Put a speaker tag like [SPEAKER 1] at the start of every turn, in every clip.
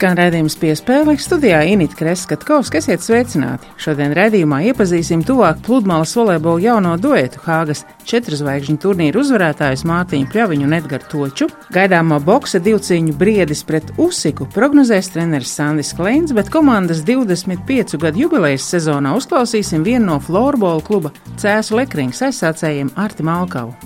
[SPEAKER 1] Skan redzējums piespēle studijā Inita Kreskatkovs, kas iet sveicināti. Šodien redzējumā iepazīsim tuvāk pludmales volejbola jauno duetu Hāgas četru zvaigžņu turnīru uzvarētājus Mārtiņu Pļaviņu un Edgars Toču. Gaidāmo boksa divcīņu briedis pret Usiku prognozēs treneris Sandis Kleins, bet komandas 25 gadu jubilejas sezonā uzklausīsim vienu no florbola kluba Cēsu Lekrings aizsācējiem Artim Alkavu.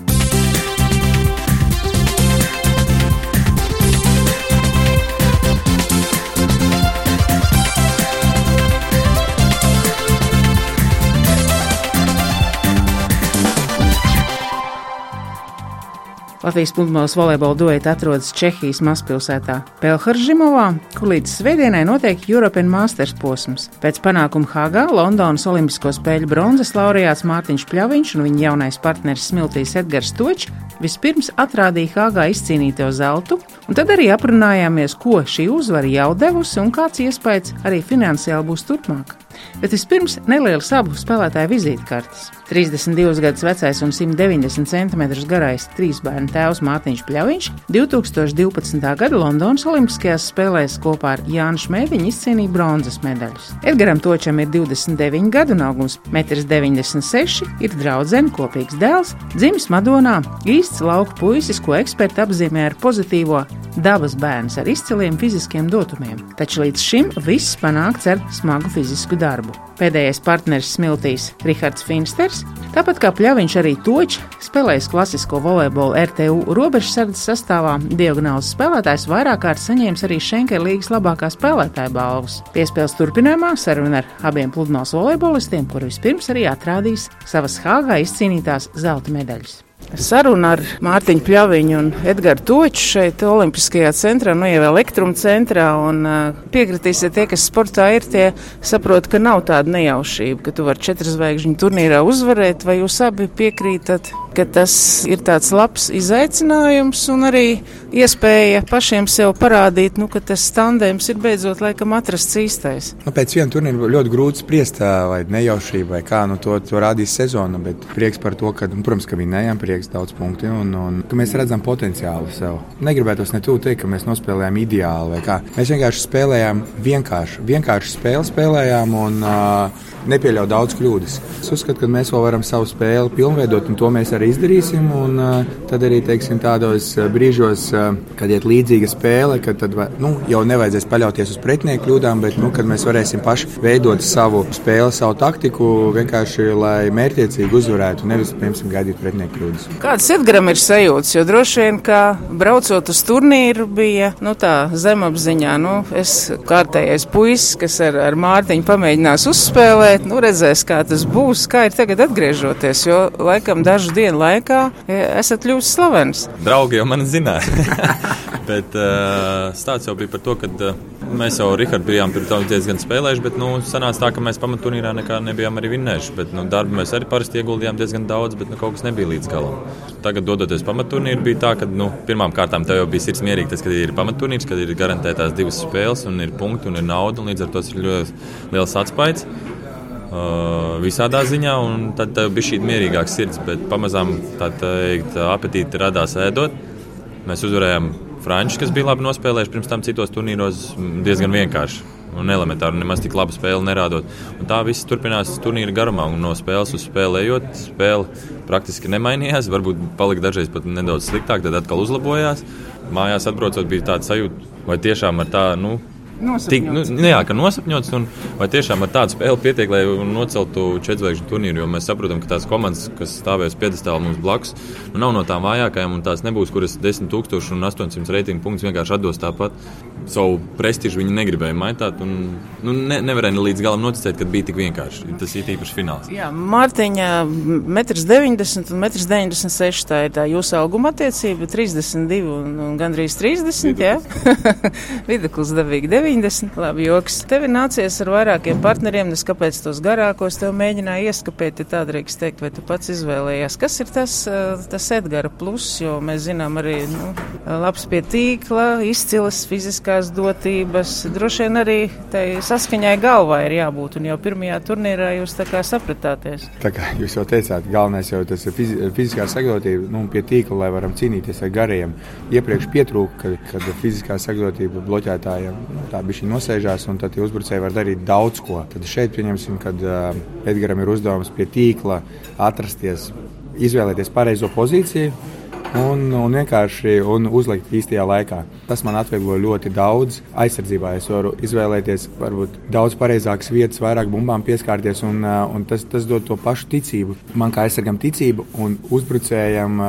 [SPEAKER 1] Latvijas pludmales volejbola dueti atrodas Čehijas mazpilsētā Pelharžimovā, kur līdz svētdienai notiek European Masters posms. Pēc panākuma Hāgā Londonas Olimpisko spēļu bronzas laureāts Mārtiņš Pļaviņš un viņa jaunais partneris Smiltīs Edgars Točs vispirms atrādīja Hāgā izcīnīto zeltu, un tad arī aprunājāmies, ko šī uzvara jau devusi un kāds iespējas arī finansiāli būs turpmāk. Bet vispirms nelielas abu spēlētāju vizītkartes. 32 gadus vecais un 190 cm garais trīs bērnu tēvs Mārtiņš Pļaviņš 2012. gada Londonas Olimpiskajās spēlēs kopā ar Jānu Šmētiņu izcīnīja bronzas medaļas. Edgaram Točam ir 29 gadu un augums 1,96 m, ir draudzene, kopīgs dēls, dzimis Madonā, īsts lauku puisis, ko eksperti apzīmē ar pozitīvo dabas bērns ar izciliem fiziskiem dotumiem. Taču līdz šim viss panākts ar smagu fizisku darbu. Pēdējais partneris smiltīs Rihards Finsters, tāpat kā Pļaviņš arī toķis, spēlējis klasisko volejbolu RTU robežsardzes sastāvā, diagonāls spēlētājs vairāk kārt saņēmis arī Šenker līgas labākā spēlētāja balvas. Piespēles turpinājumā saruna ar abiem pludmales volejbolistiem, kuri vispirms arī atrādīs savas Hāgā izcīnītās zelta medaļas. Saruna ar Mārtiņu Pļaviņu un Edgars Toču šeit, Olimpiskajā centrā, nu jau elektruma centrā. Un, uh, piekritīsiet, tie, kas sportā ir, tie saprot, ka nav tāda nejaušība, ka tu vari četru zvaigžņu turnīrā uzvarēt, vai jūs abi piekrītat, ka tas ir tāds labs izaicinājums un arī iespēja pašiem sev parādīt, nu, ka tas standēms ir beidzot laikam atrasts īstais.
[SPEAKER 2] Nu, pēc viena turnīra ļoti grūti spriest, vai nejaušība, vai kā, nu, to, to rādīs sezona, bet prieks par to, ka, nu, protams, ka vinējām, prieks daudz punktu un, un ka mēs redzam potenciālu sev. Negribētos ne tuvu teikt, ka mēs nospēlējām ideāli vai kā. Mēs vienkārši spēlējām vienkārši, vienkārši spēli spēlējām un uh, nepieļaut daudz kļūdas. Es uzskatu, ka mēs vēl varam savu spēli pilnveidot, un to mēs arī izdarīsim. Un, uh, tad arī teiksim, tādos brīžos, uh, kad ir līdzīga spēle, kad tad, nu, jau nevajadzēs paļauties uz pretinieku kļūdām, bet nu, mēs varēsim paši veidot savu spēli, savu taktiku, vienkārši lai mērķiecīgi uzvarētu, nevis, piemēram, gaidīt pretinieku kļūdas.
[SPEAKER 1] Kāds Edgars ir sajūts? Jo droši vien, ka braucot uz turnīru, bija nu, tā zemapziņā, nu, es kārtējais puisis, kas ar, ar Mārtiņu pamēģinās uzspēlēt bet nu, redzēs, kā tas būs, kā ir tagad atgriežoties. Jo laikam dažu dienu laikā esat kļuvis slavens.
[SPEAKER 3] Draugi jau mani zināja. bet uh, stāsts jau bija par to, ka uh, mēs jau Rihardu bijām pirms diezgan spēlējuši, bet nu, sanāca tā, ka mēs pamatturnīrā nekā nebijām arī vinnējuši. Bet, nu, darbu mēs arī parasti ieguldījām diezgan daudz, bet nu, kaut kas nebija līdz galam. Tagad, dodoties pamatturnīru, bija tā, ka nu, pirmām kārtām tev jau bija sirds mierīgi, tas, kad ir pamatturnīrs, kad ir garantētās divas spēles un ir punkti un ir nauda, un līdz ar to ir ļoti liels atspējs. Visādā ziņā, un tad bija šī mierīgāka sirds, bet pamazām teikt, apetīte radās ēdot. Mēs uzvarējām Frančus, kas bija labi nospēlējuši pirms tam citos turnīros, diezgan vienkārši un elementāri, nemaz tik labu spēli nerādot. Un tā viss turpinās turnīra garumā, no spēles uz spēlējot, spēle praktiski nemainījās. Varbūt palika dažreiz pat nedaudz sliktāk, tad atkal uzlabojās. Mājās atbraucot, bija tāda sajūta, vai tiešām ar tādu. Nu, Tik, nu, jā, ka nosapņots. Un, vai tiešām ar tādu spēli pietiek, lai noceltu četrзvaigžņu turnīru? Jo mēs saprotam, ka tās komandas, kas stāvēs piedestālā mums blakus, nu, nav no tām vājākajām, un tās nebūs, kuras 10,000 un 800 reitingu punktus vienkārši atdos tāpat. Savu prestižu viņi negribēja maitāt, un nu, ne, nevarēja līdz galam noticēt, ka bija tik vienkārši. Tas ir īpaši fināls.
[SPEAKER 1] Jā, Mārtiņa 1,90 m un 1,96 m. Tā ir tā jūsu auguma attiecība - 32 un, un gandrīz 30. Viduklis devīgi 90. Labi, joks. Tev ir nācies ar vairākiem partneriem, es kāpēc tos garākos tev mēģināju ieskapēt, ja tā drīkst teikt, vai tu pats izvēlējies. Kas ir tas, tas Edgara plus, jo mēs zinām arī, nu, labs pie tīkla, izcilas fiziskās dotības, droši vien arī tai saskaņai galvā ir jābūt, un jau pirmajā turnīrā jūs tā kā sapratāties.
[SPEAKER 2] Tā kā jūs jau teicāt, galvenais jau tas ir fiziskā sagatavotība, nu, pie tīkla, lai varam cīnīties ar gariem. Iepriekš pietrūka, kad, kad fiziskā sagatavotība bloķētājiem tā bija nosēžās, un tad uzbrucēji var darīt daudz ko. Tad šeit pieņemsim, kad uh, Edgars ir uzdevums pie tīkla atrasties, izvēlēties pareizo pozīciju un, un vienkārši un uzlikt īstajā laikā. Tas man atvieglo ļoti daudz. Aizsardzībā es varu izvēlēties varbūt daudz pareizākas vietas, vairāk bumbām pieskārties, un, un tas, tas dod to pašu ticību. Man kā aizsargam ticību, un uzbrucējam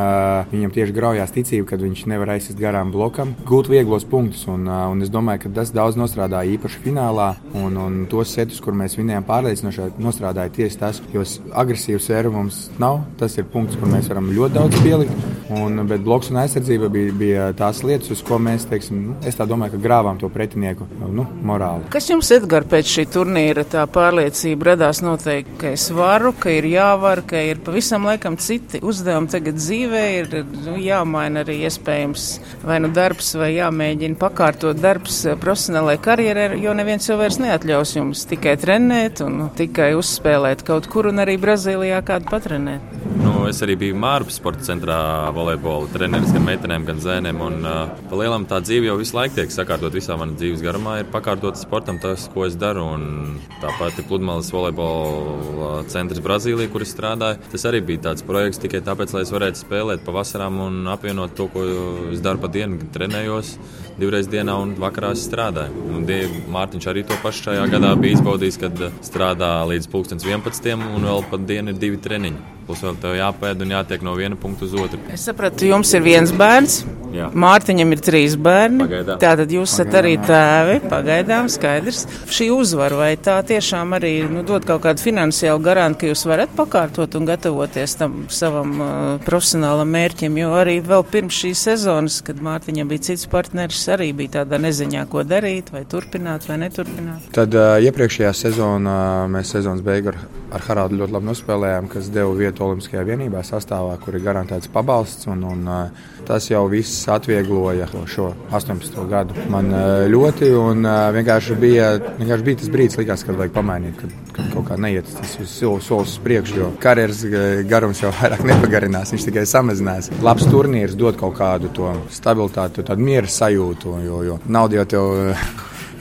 [SPEAKER 2] viņam tieši graujās ticība, kad viņš nevar aizsist garām blokam, gūt vieglos punktus. Un, un es domāju, ka tas daudz nostrādāja īpaši finālā, un, un tos setus, kur mēs vinējām pārliecinoši, nostrādāja tieši tas, jo agresīvu sēru mums nav. Tas ir punkts, kur mēs varam ļoti daudz pielikt. Un, bet bloks un aizsardzība bija, bija tās lietas, uz ko mēs, teiksim, nu, es domāju, ka grāvām to pretinieku nu, morāli.
[SPEAKER 1] Kas jums, Edgars, pēc šī turnīra tā pārliecība radās noteikti, ka es varu, ka ir jāvar, ka ir pavisam laikam citi uzdevumi tagad dzīvē, ir nu, jāmaina arī iespējams vai nu darbs, vai jāmēģina pakārtot darbs profesionālajai karjerai, jo neviens jau vairs neatļaus jums tikai trenēt un tikai uzspēlēt kaut kur un arī Brazīlijā kādu patrenēt.
[SPEAKER 3] Nu, es arī biju Mārpas sporta centrā volejbola treneris gan meitenēm, gan zēniem. Un, uh, pa lielam tā dzīve jau visu laiku tiek sakārtot. Visā manā dzīves garumā ir pakārtot sportam tas, ko es daru. Un tāpat ir pludmales volejbola centrs Brazīlijā, kur es strādāju. Tas arī bija tāds projekts tikai tāpēc, lai es varētu spēlēt pavasarām un apvienot to, ko es daru pa dienu. Trenējos divreiz dienā un vakarā strādāju. Un Mārtiņš arī to pašu šajā gadā bija izbaudījis, kad strādā līdz 11. un vēl pat dienu ir divi treniņi. Plus vēl tev jāpēd un jātiek no viena punkta uz otru.
[SPEAKER 1] Es sapratu, jums ir viens bērns. Jā. Mārtiņam ir trīs bērni.
[SPEAKER 3] Pagaidām.
[SPEAKER 1] Tātad jūs esat arī tēvi. Pagaidām skaidrs. Šī uzvara vai tā tiešām arī nu, dod kaut kādu finansiālu garantu, ka jūs varat pakārtot un gatavoties tam savam uh, profesionālam mērķim. Jo arī vēl pirms šīs sezonas, kad Mārtiņam bija cits partneris, arī bija tādā neziņā, ko darīt, vai turpināt vai neturpināt.
[SPEAKER 2] Tad uh, iepriekšējā sezonā mēs sezonas beigu ar, ar Haraldu ļoti labi nospēlējām, kas deva vietu Olimpiskajā vienībā sastāvā, kur ir garantēts pabalsts. Un, un, tas jau viss atviegloja šo 18. gadu man ļoti. Vienkārši bija, vienkārši bija tas brīdis, likās, kad vajag pamainīt, kad, kad kaut kā neiet tas solis uz priekšu, jo karjeras garums jau vairāk nepagarinās, viņš tikai samazinās. Labs turnīrs dod kaut kādu to stabilitāti, tādu miera sajūtu, jo, jo nauda jau tev Eh,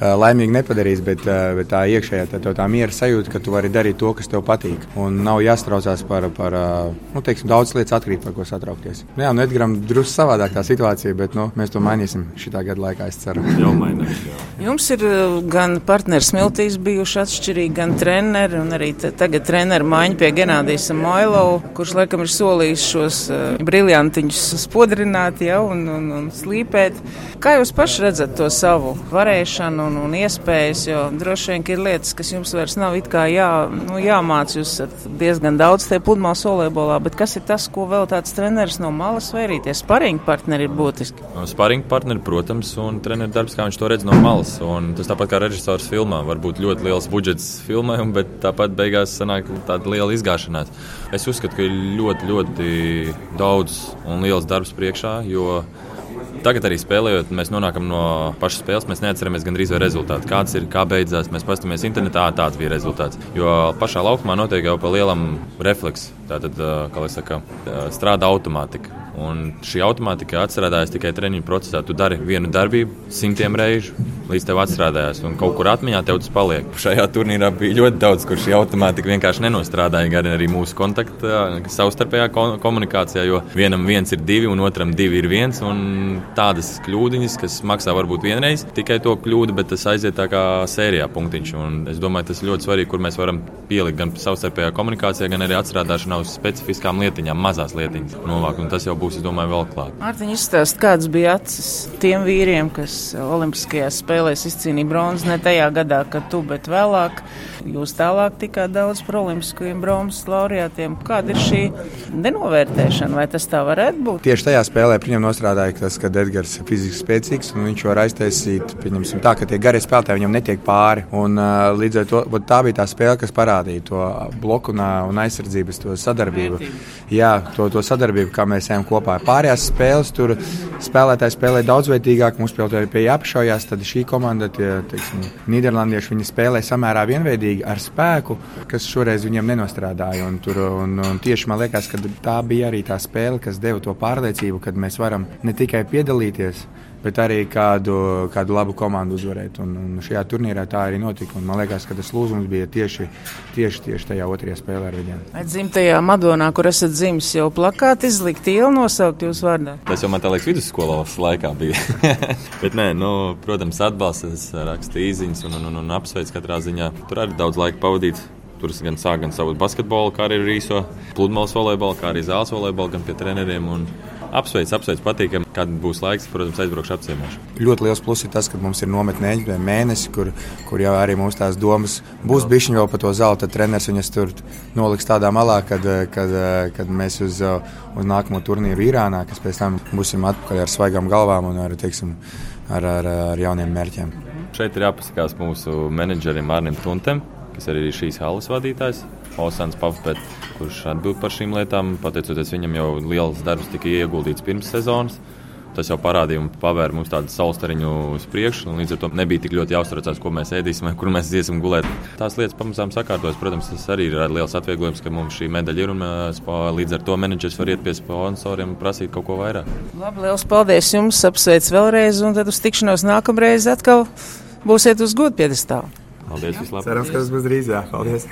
[SPEAKER 2] laimīgi nepadarīs, bet, eh, bet tā iekšējā tā, tā miera sajūta, ka tu vari darīt to, kas tev patīk. Un nav jāstraucās par, par eh, nu, teiksim, daudz lietas atkrīt, par ko satraukties. Nu, jā, nu, Edgars drusku savādāk tā situācija, bet nu, mēs to mainīsim šī gada laikā, es ceru.
[SPEAKER 3] Jau mainās.
[SPEAKER 1] Jums ir gan partneris Miltīs bijuši atšķirīgi, gan treneri, un arī tagad treneru maiņa pie Genādijas Mailovu, kurš laikam ir solījis šos briljantiņus spodrināt jau un, un, un slīpēt. Kā jūs paši redzat to savu varēšanu? Un, un iespējas, jo droši vien ir lietas, kas jums vairs nav jā, nu, jāmācās. Jūs esat diezgan daudz tie pludmales volejbolā, bet kas ir tas, ko vēl tāds treneris no malas vērīties? Sparinga partneri ir būtiski.
[SPEAKER 3] Sparinga partneri, protams, un treneru darbs, kā viņš to redz no malas. Un tas tāpat kā režisors filmā, var būt ļoti liels budžets filmai, bet tāpat beigās sanāk tāda liela izgāšanās. Es uzskatu, ka ir ļoti, ļoti daudz un liels darbs priekšā, jo Tagad arī spēlējot, mēs nonākam no pašas spēles. Mēs neatceramies gandrīz vai rezultātu. Kāds ir, kā beidzās. Mēs paskatāmies internetā, tāds bija rezultāts. Jo pašā laukumā notiek jau pa lielam refleks. Tātad, kā lai saka, strādā automātika. Un šī automātika atstrādājas tikai treniņu procesā. Tu dari vienu darbību simtiem reižu, līdz tev atstrādājas. Un kaut kur atmiņā tev tas paliek. Šajā turnīrā bija ļoti daudz, kur šī automātika vienkārši nenostrādāja. Gan arī mūsu kontakta, savstarpējā komunikācijā, jo vienam viens ir divi, un otram divi ir viens. Tādas kļūdiņas, kas maksā varbūt vienreiz, tikai to kļūdu, bet tas aiziet tā kā sērijā punktiņš. Un es domāju, tas ir ļoti svarīgi, kur mēs varam pielikt gan savstarpējā komunikācijā, gan arī atstrādāšanā uz specifiskām lietiņām, mazās lietiņas novākt. Un tas jau būs es domāju, vēl klāt.
[SPEAKER 1] Mārtiņ, izstāst, kāds bija acis tiem vīriem, kas Olimpiskajās spēlēs izcīnīja bronzu ne tajā gadā, kad tu, bet vēlāk. Jūs tālāk tikāt daudz par olimpiskajiem bronzas laureātiem. Kāda ir šī nenovērtēšana, vai tas tā varētu būt?
[SPEAKER 2] Tieši tajā spēlē viņam nostrādāja tas, ka Edgars ir fiziski spēcīgs un viņš var aiztaisīt, pieņemsim tā, ka tie garie spēlētāji viņam netiek pāri. Un, līdz ar to tā bija tā spēle, kas parādīja to bloku un aizsardzības sadarbību. Jā, to, to sadarbību, kā mēs ejam kopā. Pārējās spēles tur spēlētāji spēlē daudzveidīgāk, mums spēlētāji pie jāapšaujās, tad šī komanda, tie, teiksim, Nīderlandieši, viņi spēlē samērā vienveidīgi ar spēku, kas šoreiz viņiem nenostrādāja. Un tur, un, un tieši man liekas, ka tā bija arī tā spēle, kas deva to pārliecību, ka mēs varam ne tikai piedalīties, bet arī kādu, kādu labu komandu uzvarēt. Un, un šajā turnīrā tā arī notika. Un man liekas, ka tas lūzums bija tieši, tieši, tieši tajā otrajā spēlē ar viņiem.
[SPEAKER 1] Dzimtajā Madonā, kur esat dzimis, jau plakāti izlikt ielu nosaukt jūsu vārdā.
[SPEAKER 3] Tas jau man tā liekas vidusskolas laikā bija. bet nē, nu, protams, atbalsts, rakstīja īziņas un, un, un, un apsveic katrā ziņā. Tur arī daudz laika pavadīts. Tur es gan sāku gan savu basketbolu karjeru, īso pludmales volejbolu, kā arī zāles volejbolu, gan pie treneriem. Apsveic, apsveic, patīkami. Kad būs laiks, protams, aizbraukšu apciemošu.
[SPEAKER 2] Ļoti liels pluss ir tas, ka mums ir nometnē mēnesis, kur, kur jau arī mūsu tās domas būs bijušas vēl par to zelta. Treneris viņas tur noliks tādā malā, kad, kad, kad mēs uz, uz nākamo turnīru Irānā, kas pēc tam būsim atpakaļ ar svaigām galvām un ar, teiksim, ar, ar, ar jauniem mērķiem.
[SPEAKER 3] Šeit ir jāpasakās mūsu menedžerim Arnim Truntem kas arī ir šīs halas vadītājs, Osans Pavpet, kurš atbild par šīm lietām. Pateicoties viņam, jau liels darbs tika ieguldīts pirms sezonas. Tas jau parādīja un pavēra mums tādu saulstariņu uz priekšu. Līdz ar to nebija tik ļoti jāuztraucās, ko mēs ēdīsim, kur mēs iesim gulēt. Tās lietas pamazām sakārtojas. Protams, tas arī ir liels atvieglojums, ka mums šī medaļa ir un līdz ar to menedžers var iet pie sponsoriem un prasīt kaut ko vairāk.
[SPEAKER 1] Labi, liels paldies jums! Apsveic vēlreiz un tad uz tikšanos nākamreiz atkal būsiet uz godu piedestālu.
[SPEAKER 3] Paldies, vislabāk.
[SPEAKER 2] Cerams, ka tas būs drīz. Jā, paldies.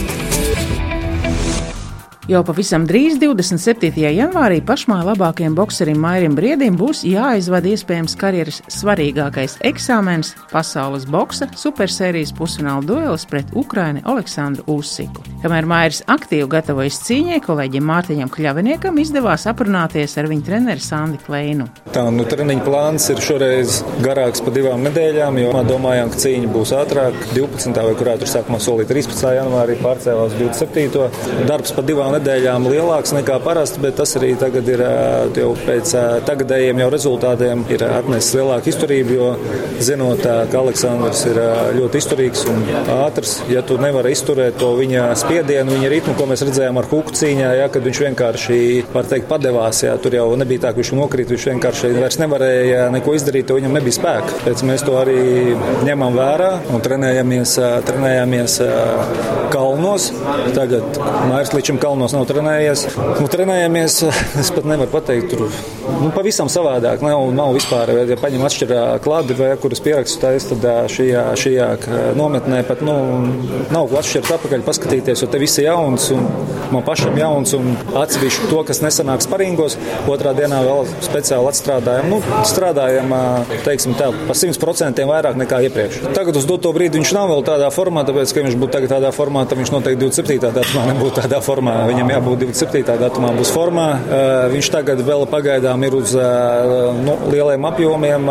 [SPEAKER 1] Jau pavisam drīz, 27. janvārī, pašmāja labākajam bokserim Mairim Briedim būs jāizvada iespējams karjeras svarīgākais eksāmens - pasaules boksa supersērijas pusfināla duelis pret Ukraini Aleksandru Usiku. Kamēr Mairis aktīvi gatavojas cīņai, kolēģim Mārtiņam Kļaviniekam izdevās aprunāties ar viņa treneru Sandi Kleinu.
[SPEAKER 4] Tā, nu, treniņa plāns ir šoreiz garāks par divām nedēļām, jo domājām, ka cīņa būs ātrāk, 12. vai kurā tur sākumā solīja 13. janvārī, pārcēlās 27. Darbs pa divām nedēļām nedēļām lielāks nekā parasti, bet tas arī tagad ir jau pēc tagadējiem jau rezultātiem ir atnesis lielāku izturību, jo zinot, ka Aleksandrs ir ļoti izturīgs un ātrs, ja tu nevari izturēt to viņa spiedienu, viņa ritmu, ko mēs redzējām ar kuku cīņā, ja, kad viņš vienkārši, var teikt, padevās, ja tur jau nebija tā, ka viņš nokrīt, viņš vienkārši vairs nevarēja neko izdarīt, jo viņam nebija spēka. Pēc mēs to arī ņemam vērā un trenējamies, trenējamies kalnos. Tagad Mairs šim kalnos Kārlis nav trenējies. Nu, trenējamies, es pat nevaru pateikt, tur nu, pavisam savādāk. Nav, nav vispār, ja paņem atšķirā klādi, vai kuras pierakstu taisa, tad šajā, šajā nometnē pat nu, nav atšķirt atpakaļ, paskatīties, jo te viss ir jauns un man pašam jauns un atsevišķi to, kas nesanāk sparingos. Otrā dienā vēl speciāli atstrādājam. Nu, strādājam, teiksim tā, pa 100% vairāk nekā iepriekš. Tagad uz doto brīdi viņš nav vēl tādā formā, tāpēc, ka viņš būtu tagad tādā formā, tad viņš noteikti 27. datumā nebūtu tādā formā. Viņa viņam jābūt 27. datumā, būs formā. Viņš tagad vēl pagaidām ir uz nu, lieliem apjomiem.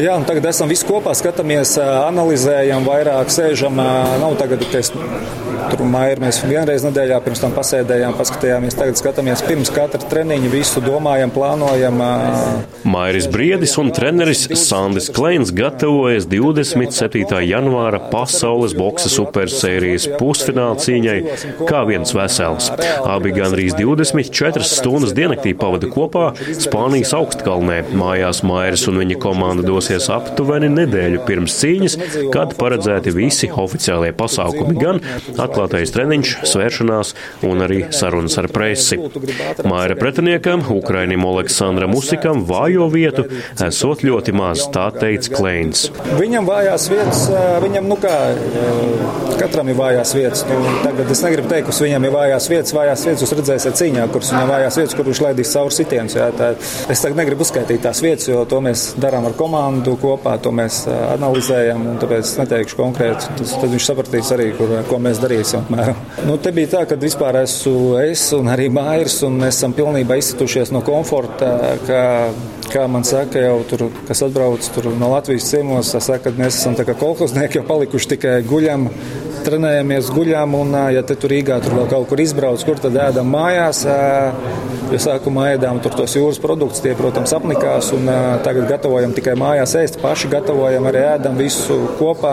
[SPEAKER 4] Jā, un tagad esam visi kopā, skatāmies, analizējam, vairāk sēžam. Nav tagad, ka es tur māju, mēs vienreiz nedēļā pirms tam pasēdējām, paskatījāmies. Tagad skatāmies pirms katra treniņa, visu domājam, plānojam.
[SPEAKER 5] Mairis Briedis un treneris Sandis Kleins gatavojas 27. janvāra pasaules boksa supersērijas pusfināla cīņai kā viens vesels. Abi gandrīz 24 stundas diennaktī pavada kopā Spānijas augstkalnē. Mājās Mairis un viņa komanda dosies aptuveni nedēļu pirms cīņas, kad paredzēti visi oficiālie pasākumi, gan atklātais treniņš, svēršanās un arī sarunas ar presi. Maira pretiniekam, Ukrainim Aleksandram Usikam, vājo vietu esot ļoti maz, tā teica Kleins.
[SPEAKER 4] Viņam vājās vietas, viņam, nu kā, katram ir vājās vietas. Nu, tagad es negribu teikt, ka viņam ir vājās vietas vājās vietas jūs redzēsiet cīņā, kuras viņam vājās vietas, kur viņš laidīs cauri sitienus. Es tagad negribu uzskaitīt tās vietas, jo to mēs darām ar komandu kopā, to mēs analizējam, un tāpēc neteikšu konkrēti. Tas, tad viņš sapratīs arī, kur, ko mēs darīsim. Nu, te bija tā, ka vispār esmu es un arī Mairis, un mēs esam pilnībā izsitušies no komforta, ka kā man saka, jau tur, kas atbrauc tur no Latvijas ciemos, saka, ka mēs esam tā kā kolhoznieki, jau palikuši tikai guļam trenējamies, guļam, un, ja te tur Rīgā tur vēl kaut kur izbrauc, kur tad ēdam mājās. Jo sākumā ēdām tur tos jūras produktus, tie, protams, apnikās, un tagad gatavojam tikai mājās ēst, paši gatavojam, arī ēdam visu kopā,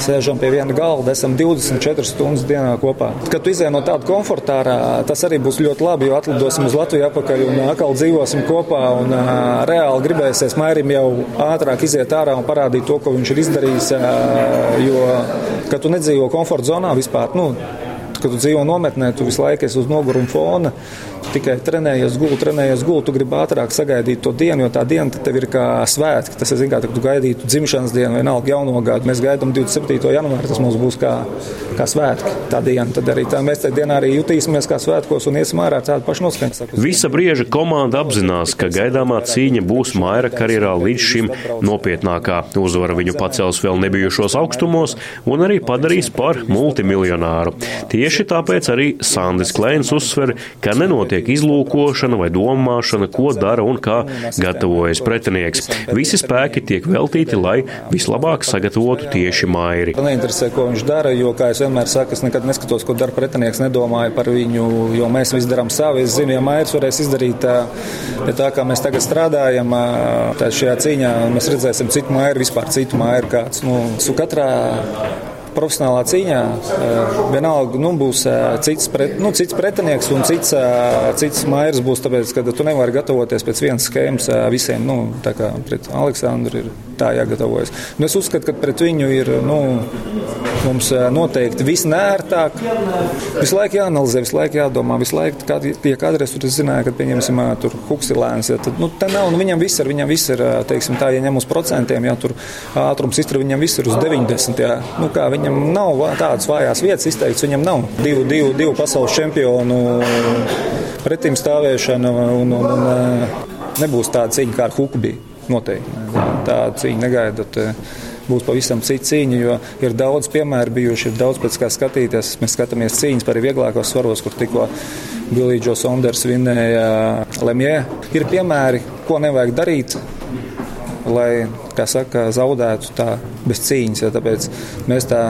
[SPEAKER 4] sēžam pie viena galda, esam 24 stundas dienā kopā. Kad tu izēj no tāda komfortā, tas arī būs ļoti labi, jo atlidosim uz Latviju atpakaļ un atkal dzīvosim kopā, un reāli gribēsies Mairim jau ātrāk iziet ārā un parādīt to, ko viņš ir izdarījis, jo, kad tu nedzīvo komforta zonā vispār, nu, kad tu dzīvo nometnē, tu visu laiku esi uz noguruma fona tikai trenējies, gulēt, trenējies, gulēt. Tu gribi ātrāk sagaidīt to dienu, jo tā diena tev ir kā svētki. Tas ir kā tu gaidītu dzimšanas dienu vienalga jauno gadu. Mēs gaidām 27. janvāri, tas mums būs kā, kā svētki. Tā diena, tad arī tā, mēs tajā dienā arī jutīsimies kā svētkos un iesim ārā ar tādu pašu noskaņu.
[SPEAKER 5] Visa brieža komanda apzinās, ka gaidāmā cīņa būs Maira karjerā līdz šim nopietnākā. Uzvara viņu pacels vēl nebijušos augstumos un arī padarīs par multimiljonāru. Tieši tāpēc arī Sandis Klēns uzsver, ka nenotiek notiek izlūkošana vai domāšana, ko dara un kā gatavojas pretinieks. Visi spēki tiek veltīti, lai vislabāk sagatavotu tieši mairi.
[SPEAKER 4] Man neinteresē, ko viņš dara, jo, kā es vienmēr saku, es nekad neskatos, ko dara pretinieks, nedomāju par viņu, jo mēs visi darām savu. Es zinu, ja mairis varēs izdarīt ja tā, kā mēs tagad strādājam, tad šajā cīņā mēs redzēsim citu mairu, vispār citu mairu kāds. Nu, katrā profesionālā cīņā eh, vienalga nu, būs eh, cits, pret, nu, cits pretinieks un cits, eh, cits mairs būs, tāpēc, ka tu nevari gatavoties pēc vienas schēmas visiem. Nu, tā kā pret Aleksandru ir tā jāgatavojas. Nu, es uzskatu, ka pret viņu ir nu, mums noteikti visnērtāk. Visu laiku jāanalizē, visu laiku jādomā, visu laiku, kad, ja kādreiz tur zināja, ka, pieņemsim, tur huks ir lēns, ja, tad, nu, tā nav, nu, viņam viss ir, viņam viss ir, teiksim, tā, ja ņem uz procentiem, ja tur ātrums iztur, viņam viss ir uz 90, jā. Nu, kā, viņam nav tādas vājās vietas izteikts, viņam nav divu, divu, divu pasaules čempionu pretim stāvēšana un, un, un nebūs tāda cīņa, kā ar huku bija. Noteikti. Tā cīņa negaidat. Būs pavisam cita cīņa, jo ir daudz piemēru bijuši, ir daudz pēc kā skatīties. Mēs skatāmies cīņas par vieglākos svaros, kur tikko Billy Sonders vinēja Lemjē. Ir piemēri, ko nevajag darīt, lai, saka, zaudētu tā bez cīņas. Ja, tāpēc mēs tā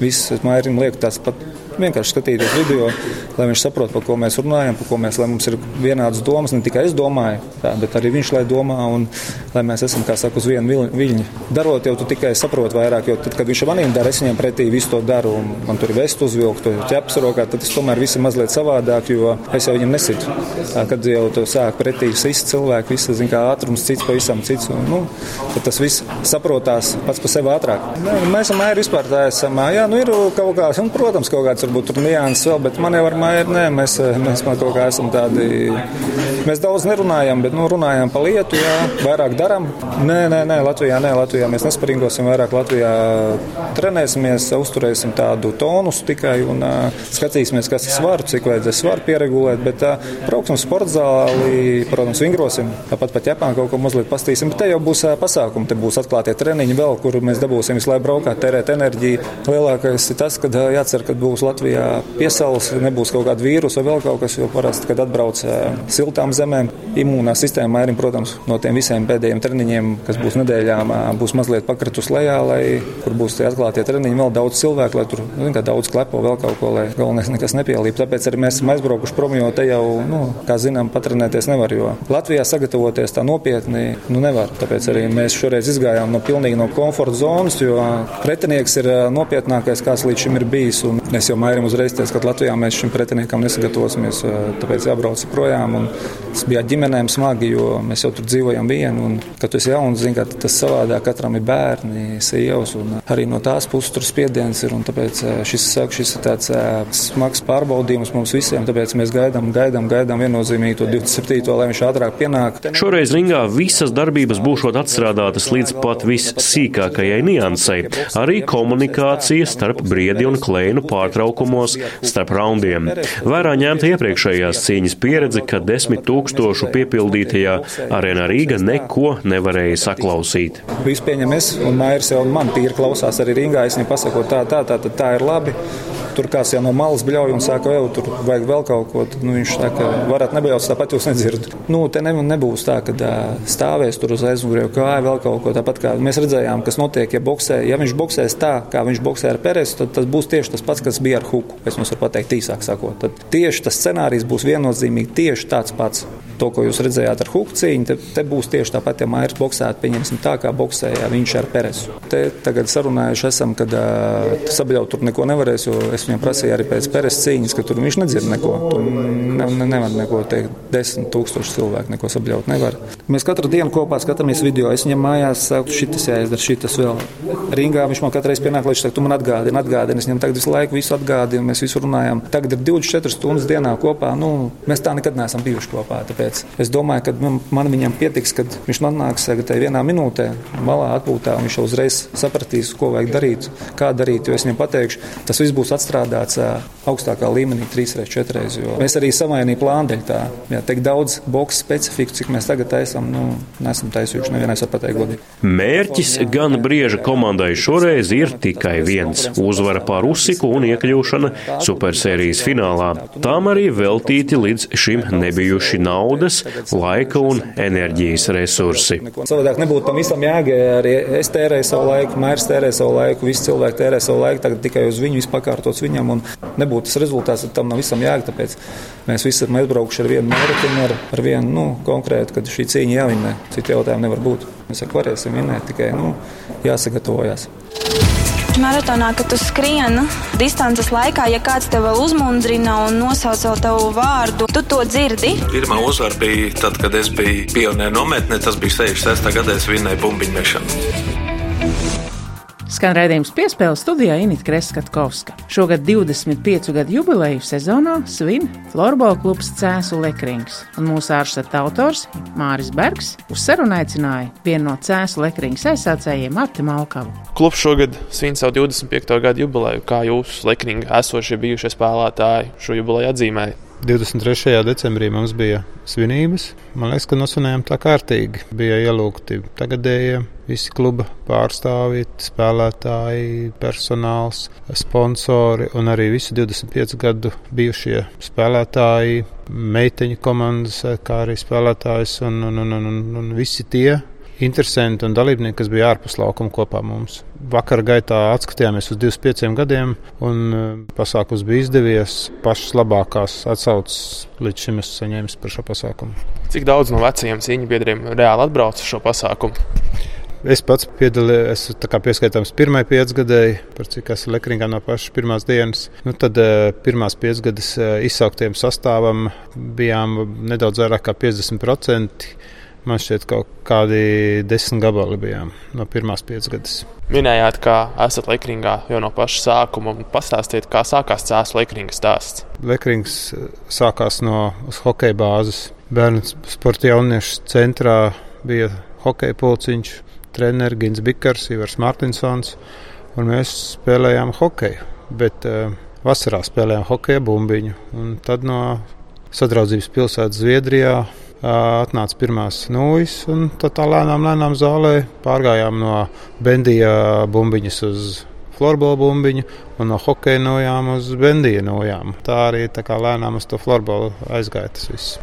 [SPEAKER 4] visi mairim lieku tās pat vienkārši skatīties video, lai viņš saprotu, par ko mēs runājam, par ko mēs, lai mums ir vienādas domas. Ne tikai es domāju, tā, bet arī viņš lai domā, un lai mēs esam, kā saka, uz vienu viļņu. Darot, jau tu tikai saproti vairāk, jo tad, kad viņš maniem dara, es viņam pretī visu to daru, un man tur ir vestu uzvilkt, ķeps rokā, tad tas tomēr viss ir mazliet savādāk, jo es jau viņam nesitu. Tā, kad jau tu sāk pretī visi cilvēki, visi, zin, kā ātrums cits pavisam cits, un, nu, tad tas viss saprotās pats par sevi ātrāk. Ne, mēs esam mēri vispār tā esam, jā, nu ir kaut kāds, un, protams, kaut kāds varbūt tur nianses vēl, bet man jau ar māju, nē, mēs, mēs man kaut kā esam tādi, mēs daudz nerunājam, bet, nu, runājam pa lietu, jā, vairāk daram. Nē, nē, nē, Latvijā, nē, Latvijā mēs nesparingosim vairāk, Latvijā trenēsimies, uzturēsim tādu tonus tikai un uh, skatīsimies, kas ir svaru, cik vajadzēs svaru pieregulēt, bet uh, brauksim sporta zāli, protams, vingrosim, tāpat pat Japānā kaut ko mazliet pastīsim, bet te jau būs uh, pasākumi, te būs atklātie treniņi vēl, kur mēs dabūsim visu laiku braukāt, tērēt enerģiju. Lielākais ir tas, ka jācer, ka būs Latvijā piesaules, nebūs kaut kāda vīrusa vai vēl kaut kas, jo parasti, kad atbrauc siltām zemēm, imūnā sistēma mairim, protams, no tiem visiem pēdējiem treniņiem, kas būs nedēļām, būs mazliet pakritus lejā, lai kur būs tie atklātie treniņi, vēl daudz cilvēku, lai tur nu, daudz klepo vēl kaut ko, lai galvenais nekas nepielīp. Tāpēc arī mēs esam aizbraukuši prom, jo te jau, nu, kā zinām, patrenēties nevar, jo Latvijā sagatavoties tā nopietni nu, nevar. Tāpēc arī mēs šoreiz izgājām no pilnīgi no komforta zonas, jo pretinieks ir nopietnākais, kāds līdz šim ir bijis. Un es jau mairim uzreiz teicu, ka Latvijā mēs šim pretiniekam nesagatavosimies, tāpēc jābrauc projām. Un tas bija ģimenēm smagi, jo mēs jau tur dzīvojam vienu. Un, kad tu esi jauns, zini, ka tas savādāk katram ir bērni, sievas. Arī no tās puses tur spiediens ir. Tāpēc šis, šis ir tāds smags pārbaudījums mums visiem. Tāpēc mēs gaidām, gaidām, gaidām viennozīmīgi to 27. lai viņš ātrāk pienāk.
[SPEAKER 5] Šoreiz ringā visas darbības būšot atstrādātas līdz pat vissīkākajai niansei. Arī komunikācija starp briedi un klēnu pārtraukumos starp raundiem. Vērā ņemta iepriekšējās cīņas pieredze, kad desmit tūkstošu piepildītajā arēnā Rīga neko nevarēja saklausīt.
[SPEAKER 4] Visu pieņem es, un Mairs jau man tīri klausās arī Rīgā. Es viņam pasaku, tā, tā, tā, tā, tā ir labi. tur kāds jau no malas bļauj un saka, jau tur vajag vēl kaut ko. Nu, viņš saka, varat nebļaut, tāpat jūs nedzirdat. Nu, te ne, nebūs tā, ka stāvēs tur uz aizmugurē, kāja vēl kaut ko. Tāpat kā mēs redzējām, kas notiek, ja, boksē, ja viņš boksēs tā, kā viņš boksē ar Peresu, tad tas būs tieši tas pats, kas bija ar Huku. Es jums varu pateikt īsāk sakot. Tad tieši tas scenārijs būs viennozīmīgi tieši tāds pats. To, ko jūs redzējāt ar Huku cīņu, te, te būs tieši tāpat, ja Mairs boksētu, pieņemsim tā, kā boksēja viņš ar Peresu. Te tagad sarunājuši esam, kad uh, sabļaut tur neko nevarēs, jo es viņam prasīju arī pēc Peres cīņas, ka tur viņš nedzird neko. Tur ne, ne, nevar neko teikt. Desmit tūkstoši cilvēku neko sabļaut nevar. Mēs katru dienu kopā skatāmies video. Es viņam mājās saku, šitas jāizdara, šitas vēl. Ringā viņš man katru reizi pienāk, lai viņš saka, tu man atgādini, atgādini. Es viņam tagad visu laiku visu atgādinu, mēs visu runājam. Tagad ir 24 stundas dienā kopā. Nu, mēs tā nekad neesam bijuši kopā. Tāpēc es domāju, ka man, man viņam pietiks, kad viņš man nāks tagad vienā minūtē malā atpūtā un viņš jau uzreiz sapratīs, ko vajag darīt, kā darīt. Jo es viņam pateikšu, tas viss būs atstrādāts augstākā līmenī, trīs reizes, četras reizes. Mēs arī samainījām plānu dēļ tā. Jā, tik daudz boxe specifiku, cik mēs tagad taisām, nu, nesam taisījuši. Nevienais var pateikt godīgi.
[SPEAKER 5] Mērķis gan brieža komandai šoreiz ir tikai viens - uzvara pār Usiku un iekļūšana supersērijas finālā. Tām arī veltīti līdz šim nebijuši naudas, laika un enerģijas resursi.
[SPEAKER 4] Savādāk nebūtu tam visam jāgē. Arī es tērēju savu laiku, mērs tērēju savu laiku, visi cilvēki tērē savu laiku, tagad tikai uz viņu izpakārtots viņam un nebūtu tas rezultāts, tad tam nav visam jāgē. Tāpēc mēs visi esam aizbraukuši ar vienu mērķi, ar, ar vienu nu, konkrētu, kad šī cīņa jāvinē. Citu jautājumu nevar būt. Mēs varēsim vinēt, tikai nu, jāsagatavojas.
[SPEAKER 6] Maratonā, kad tu skrieni distances laikā, ja kāds tev uzmundrina un nosauc tavu vārdu, tu to dzirdi.
[SPEAKER 7] Pirmā uzvara bija tad, kad es biju pionieru nometnē. Tas bija 66. gadā, es vinnēju bumbiņu mešanu.
[SPEAKER 1] Skan raidījums piespēles studijā Inita Kreskatkovska. Šogad 25 gadu jubileju sezonā svin Florbola klubs Cēsu Lekrings, un mūsu ārstata autors Māris Bergs uz sarunu aicināja vienu no Cēsu Lekrings aizsācējiem Arti Malkavu.
[SPEAKER 8] Klubs šogad svin savu 25. gadu jubileju, kā jūs, Lekringa esošie bijušie spēlētāji, šo jubileju atzīmēja.
[SPEAKER 9] 23. decembrī mums bija svinības. Man liekas, ka nosvinējām tā kārtīgi. Bija ielūgti tagadējie visi kluba pārstāvji, spēlētāji, personāls, sponsori un arī visi 25 gadu bijušie spēlētāji, meiteņu komandas, kā arī spēlētājs un, un, un, un, un visi tie interesanti un dalībnieki, kas bija ārpus laukuma kopā mums. Vakar gaitā atskatījāmies uz 25 gadiem, un e, pasākums bija izdevies. Pašas labākās atsauces līdz šim esmu saņēmis par šo pasākumu.
[SPEAKER 8] Cik daudz no vecajiem cīņu biedriem reāli atbrauc uz šo pasākumu?
[SPEAKER 9] Es pats piedalījos, esmu pieskaitāms pirmajai piecgadēji, par cik esmu lekringā no pašas pirmās dienas. Nu, tad e, pirmās piecgadas e, izsauktiem sastāvam bijām nedaudz vairāk kā 50%. Man šķiet, ka kaut kādi desmit gabali bijām no pirmās piecgadas.
[SPEAKER 8] Minējāt, ka esat Lekringā jau no paša sākuma. Pastāstiet, kā sākās cēlus Lekringas stāsts.
[SPEAKER 9] Lekrings sākās no hokeja bāzes. Bērnu sporta jauniešu centrā bija hokeja pulciņš, treneris Gins Bikers, Ivars Martinsons, un mēs spēlējām hokeju. Bet uh, vasarā spēlējām hokeja bumbiņu. Un tad no sadraudzības pilsētas Zviedrijā atnāca pirmās nūjas, un tad tā lēnām, lēnām zālē pārgājām no bendija bumbiņas uz florbola bumbiņu un no hokeja nojām uz bendija nojām. Tā arī tā kā lēnām uz to florbola aizgāja tas viss.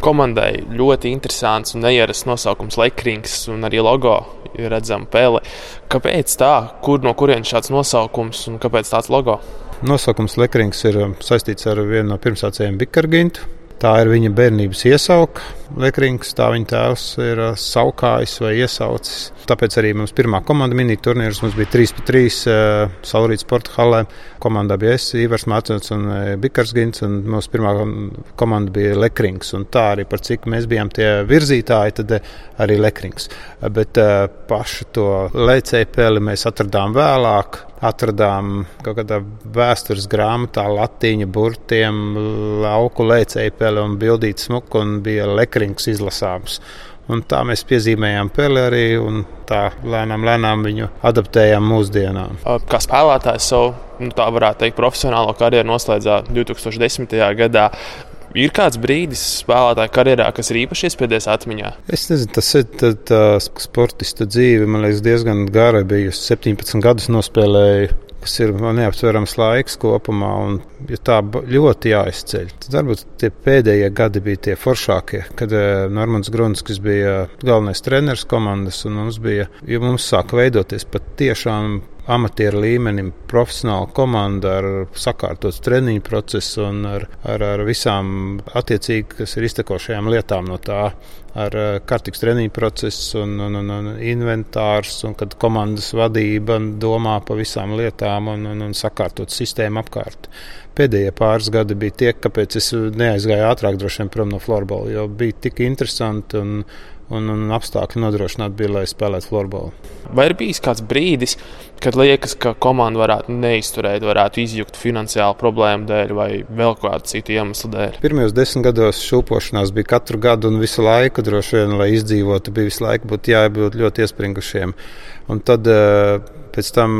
[SPEAKER 8] Komandai ļoti interesants un neierasts nosaukums Lekrings un arī logo ir redzama pele. Kāpēc tā? Kur no kurienes šāds nosaukums un kāpēc tāds logo?
[SPEAKER 9] Nosaukums Lekrings ir saistīts ar vienu no pirmsācējiem Bikargintu Tā ir viņa bērnības iesauka. Lekrings, tā viņa tēvs ir uh, saukājis vai iesaucis. Tāpēc arī mums pirmā komanda minīja turnīrus. Mums bija 3 pret 3 uh, Saulrītas sporta halē. Komandā bija es, Ivars Mācons un uh, Bikars Gins. Un mūsu pirmā komanda bija Lekrings. Un tā arī par cik mēs bijām tie virzītāji, tad uh, arī Lekrings. Bet pašu to lēcēju peli mēs atradām vēlāk atradām kaut kādā vēstures grāmatā latīņa burtiem, lauku lēcēju peli un bildīti smuku un bija lekrings izlasāms. Un tā mēs piezīmējām peli arī un tā lēnām, lēnām viņu adaptējām mūsdienām.
[SPEAKER 8] Kā spēlētājs savu, nu, tā varētu teikt, profesionālo karjeru noslēdzā 2010. gadā. Ir kāds brīdis spēlētāja karjerā, kas ir īpaši iespiedies atmiņā?
[SPEAKER 9] Es nezinu, tas ir tā, tā sportista dzīve. Man liekas, diezgan gara bijusi. 17 gadus nospēlēju kas ir neaptverams laiks kopumā. Un, ja tā ļoti jāizceļ, tad varbūt tie pēdējie gadi bija tie foršākie, kad uh, Normans Grunskis bija galvenais treneris komandas, un mums bija, ja mums sāka veidoties pat tiešām amatieru līmenim profesionāla komanda ar sakārtotu treniņu procesu un ar, ar, ar visām attiecīgi, kas ir iztekošajām lietām no tā. Ar eh, kārtīgu treniņu procesu, un, un, un, un inventārs, un kad komandas vadība domā par visām lietām un, un, un sakārtot sistēmu apkārt. Pēdējie pāris gadi bija tie, kāpēc es neaizgāju ātrāk droši vien prom no florbola, jo bija tik interesanti un, un, un apstākļi nodrošināti bija, lai spēlētu florbolu.
[SPEAKER 8] Vai ir bijis kāds brīdis, kad liekas, ka komanda varētu neizturēt, varētu izjukt finansiālu problēmu dēļ vai vēl kādu citu iemeslu dēļ?
[SPEAKER 9] Pirmajos desmit gados šūpošanās bija katru gadu un visu laiku, droši vien, lai izdzīvotu, bija visu laiku jābūt ļoti iespringušiem. Un tad uh, Pēc tam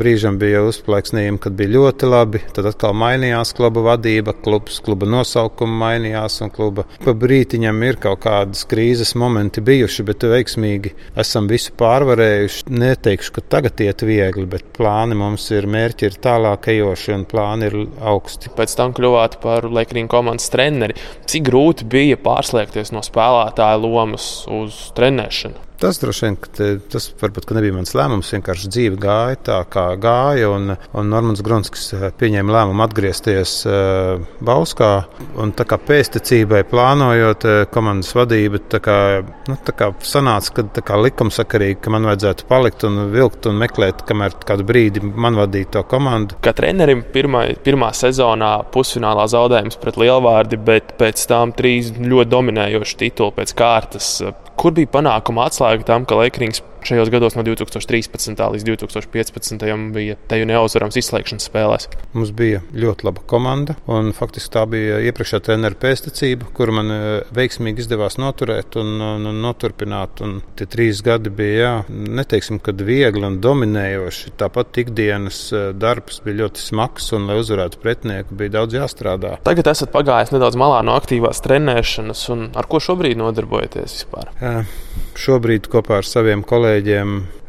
[SPEAKER 9] brīžam bija uzplaiksnījumi, kad bija ļoti labi. Tad atkal mainījās kluba vadība, klubs, kluba nosaukuma mainījās. Kluba pa brītiņam ir kaut kādas krīzes momenti bijuši, bet veiksmīgi esam visu pārvarējuši. Neteikšu, ka tagad iet viegli, bet plāni mums ir, mērķi ir tālāk ejoši un plāni ir augsti.
[SPEAKER 8] Pēc tam kļuvāt par Lekrīnu komandas treneri. Cik grūti bija pārslēgties no spēlētāja lomas uz trenēšanu?
[SPEAKER 9] Tas droši vien, te, tas varbūt nebija mans lēmums. Vienkārši dzīve gāja tā, kā gāja. Un, un Normans Grunskis eh, pieņēma lēmumu atgriezties uh, Bauskā. Un, kā pēstniecībai plānojot, uh, komandas vadība tā kā, nu, tā kā sanāca, ka tā kā likumsakarīgi, ka man vajadzētu palikt un vilkt un meklēt, kamēr kādu brīdi man vadīja to komandu.
[SPEAKER 8] Kā trenerim pirmā, pirmā sezonā pusfinālā zaudējums pret Lielvārdi, bet pēc tam trīs ļoti dominējoši tituli pēc kārtas. Kur bija panākuma atslēga tam, ka Leikrings šajos gados no 2013. līdz 2015. bija teju neuzvarams izslēgšanas spēlēs?
[SPEAKER 9] Mums bija ļoti laba komanda, un faktiski tā bija iepriekšējā treneru pēstniecība, kuru man e, veiksmīgi izdevās noturēt un, un, un noturpināt. Un tie trīs gadi bija, jā, neteiksim, kad viegli un dominējoši. Tāpat ikdienas e, darbs bija ļoti smags, un, lai uzvarētu pretinieku, bija daudz jāstrādā.
[SPEAKER 8] Tagad esat pagājis nedaudz malā no aktīvās trenēšanas, un ar ko šobrīd nodarbojaties vispār? Jā,
[SPEAKER 9] šobrīd kopā ar saviem kolēģiem eh,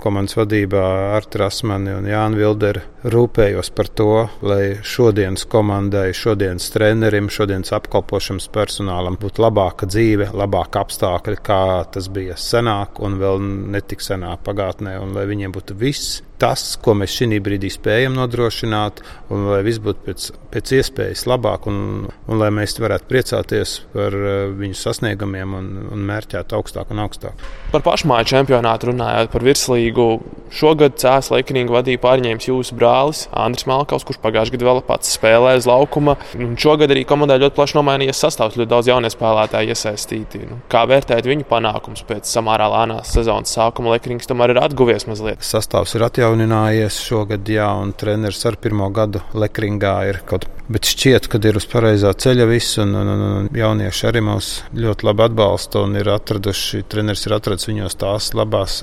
[SPEAKER 9] komandas vadībā ar Trasmani un Jānu Vilderu rūpējos par to, lai šodienas komandai, šodienas trenerim, šodienas apkalpošanas personālam būtu labāka dzīve, labāka apstākļi, kā tas bija senāk un vēl netik senā pagātnē, un lai viņiem būtu viss tas, ko mēs šī brīdī spējam nodrošināt, un lai viss būtu pēc, pēc iespējas labāk, un, un lai mēs varētu priecāties par uh, viņu sasniegumiem un, un mērķēt augstāk un augstāk.
[SPEAKER 8] Par pašmāju čempionātu runājot, par virslīgu. Šogad Cēlā Leikinīga vadīja pārņēmis jūsu brālis Andris Malkaus, kurš pagājušajā gadā vēl pats spēlēja uz laukuma. Un šogad arī komandai ļoti plaši nomainījies sastāvs, ļoti daudz jaunie spēlētāji iesaistīti. Nu, kā vērtēt viņu panākumus pēc samērā lēnās sezonas sākuma? Leikinīgs tomēr ir atguvies mazliet.
[SPEAKER 9] Sastāvs ir atjauninājies šogad, jā, un treneris ar pirmo gadu Lekringā ir kaut kas. Bet šķiet, ka ir uz pareizā ceļa viss, un, un, un, un jaunieši arī mūs ļoti labi atbalsta un ir atraduši, treneris ir atradis viņos tās labās,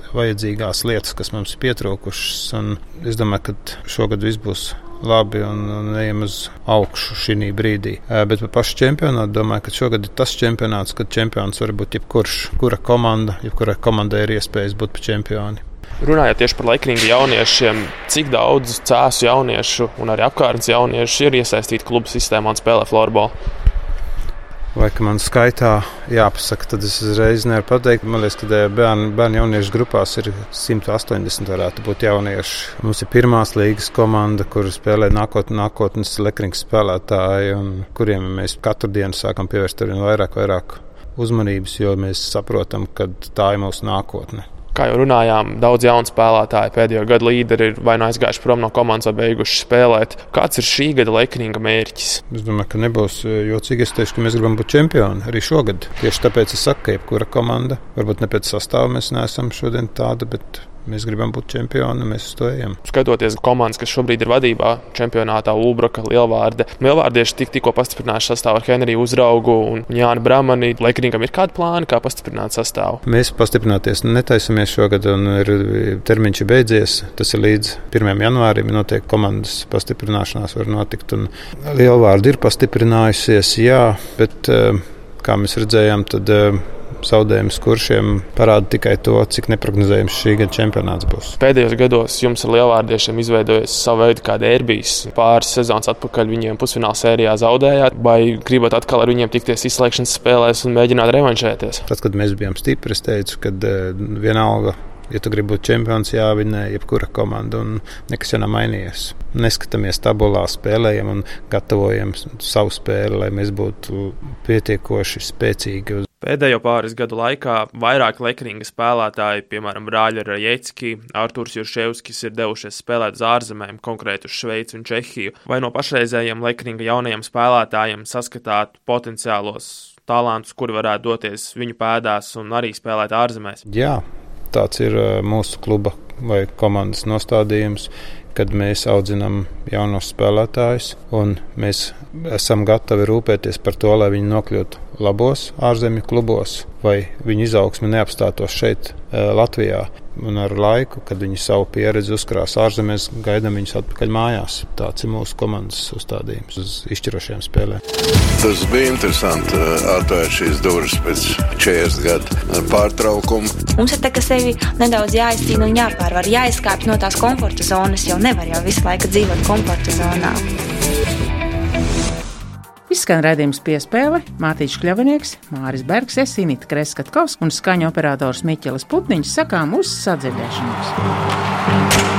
[SPEAKER 9] vajadzīgās lietas, kas mums ir pietrūkušas. Un es domāju, ka šogad viss būs labi un, ejam uz augšu šī brīdī. Bet par pašu čempionātu domāju, ka šogad ir tas čempionāts, kad čempions var būt jebkurš, kura komanda, jebkurai komandai ir iespējas būt par čempioni.
[SPEAKER 8] Runājot tieši par laikringa jauniešiem, cik daudz cēsu jauniešu un arī apkārtnes jauniešu ir iesaistīti klubu sistēmā un spēlē floorbola?
[SPEAKER 9] Vai ka man skaitā jāpasaka, tad es uzreiz nevaru pateikt. Man liekas, ka bērnu, bērnu jauniešu grupās ir 180 varētu būt jaunieši. Mums ir pirmās līgas komanda, kur spēlē nākot, nākotnes lekrings spēlētāji, un kuriem mēs katru dienu sākam pievērst ar vien vairāk, vairāk uzmanības, jo mēs saprotam, ka tā ir mūsu nākotne
[SPEAKER 8] kā jau runājām, daudz jaunu spēlētāju pēdējo gadu līderi ir vai nu aizgājuši prom no komandas, vai beiguši spēlēt. Kāds ir šī gada Leikinga mērķis?
[SPEAKER 9] Es domāju, ka nebūs jocīgi. Es teikšu, ka mēs gribam būt čempioni arī šogad. Tieši tāpēc es saku, ka jebkura komanda, varbūt ne pēc sastāvā mēs neesam šodien tāda, bet Mēs gribam būt čempioni, mēs uz to ejam.
[SPEAKER 8] Skatoties komandas, kas šobrīd ir vadībā čempionātā, Ulbraka, Lielvārde. Lielvārdieši tik, tikko pastiprinājuši sastāvu ar Henriju Uzraugu un Jānu Bramani. Laikrīgam ir kādi plāni, kā pastiprināt sastāvu?
[SPEAKER 9] Mēs pastiprināties netaisamies šogad, un ir termiņš ir beidzies. Tas ir līdz 1. janvārim. Notiek komandas pastiprināšanās, var notikt. Lielvārde ir pastiprinājusies, jā, bet eh, kā mēs redzējām, tad eh, zaudējums kuršiem parāda tikai to, cik neparedzējams šī gada čempionāts būs.
[SPEAKER 8] Pēdējos gados jums ar lielvārdiešiem izveidojas savu veidu kā derbijas. Pāris sezonas atpakaļ viņiem pusfināla sērijā zaudējāt, vai gribat atkal ar viņiem tikties izslēgšanas spēlēs un mēģināt revanšēties?
[SPEAKER 9] Tad, kad mēs bijām stipri, es teicu, ka vienalga Ja tu gribi būt čempions, jāvinē jebkura komanda, un nekas jau nav mainījies. Neskatāmies tabulā, spēlējam un gatavojam savu spēli, lai mēs būtu pietiekoši spēcīgi.
[SPEAKER 8] Pēdējo pāris gadu laikā vairāk lekringa spēlētāji, piemēram, Brāļa Rajecki, Artūrs Jurševskis, ir devušies spēlēt uz ārzemēm, konkrēti uz Šveici un Čehiju. Vai no pašreizējiem lekringa jaunajiem spēlētājiem saskatāt potenciālos talantus, kuri varētu doties viņu pēdās un arī spēlēt ārzemēs?
[SPEAKER 9] Jā, Tāds ir eh, mūsu kluba vai komandas nostādījums, kad mēs audzinām jaunus spēlētājus, un mēs esam gatavi rūpēties par to, lai viņi nokļūtu labos ārzemju klubos, vai viņu izaugsme neapstātos šeit, eh, Latvijā. Un ar laiku, kad viņi savu pieredzi uzkrās ārzemēs, gaidām viņus atpakaļ mājās. Tāds ir mūsu komandas uzstādījums uz izšķirošajām spēlēm.
[SPEAKER 10] Tas bija interesanti eh, atvērt šīs durvis pēc 40 gadu pārtraukuma.
[SPEAKER 6] Mums ir tā, ka sevi nedaudz jāizcīna un jāpārvar, jāizkāpj no tās komforta zonas, jo nevar jau visu laiku dzīvot komforta zonā.
[SPEAKER 1] Izskan redzējums piespēle Mārtiņš Kļavinieks, Māris Bergs, Esinita Kreskatkovs un skaņu operators Miķelis Putniņš sakām uz sadzirdēšanos.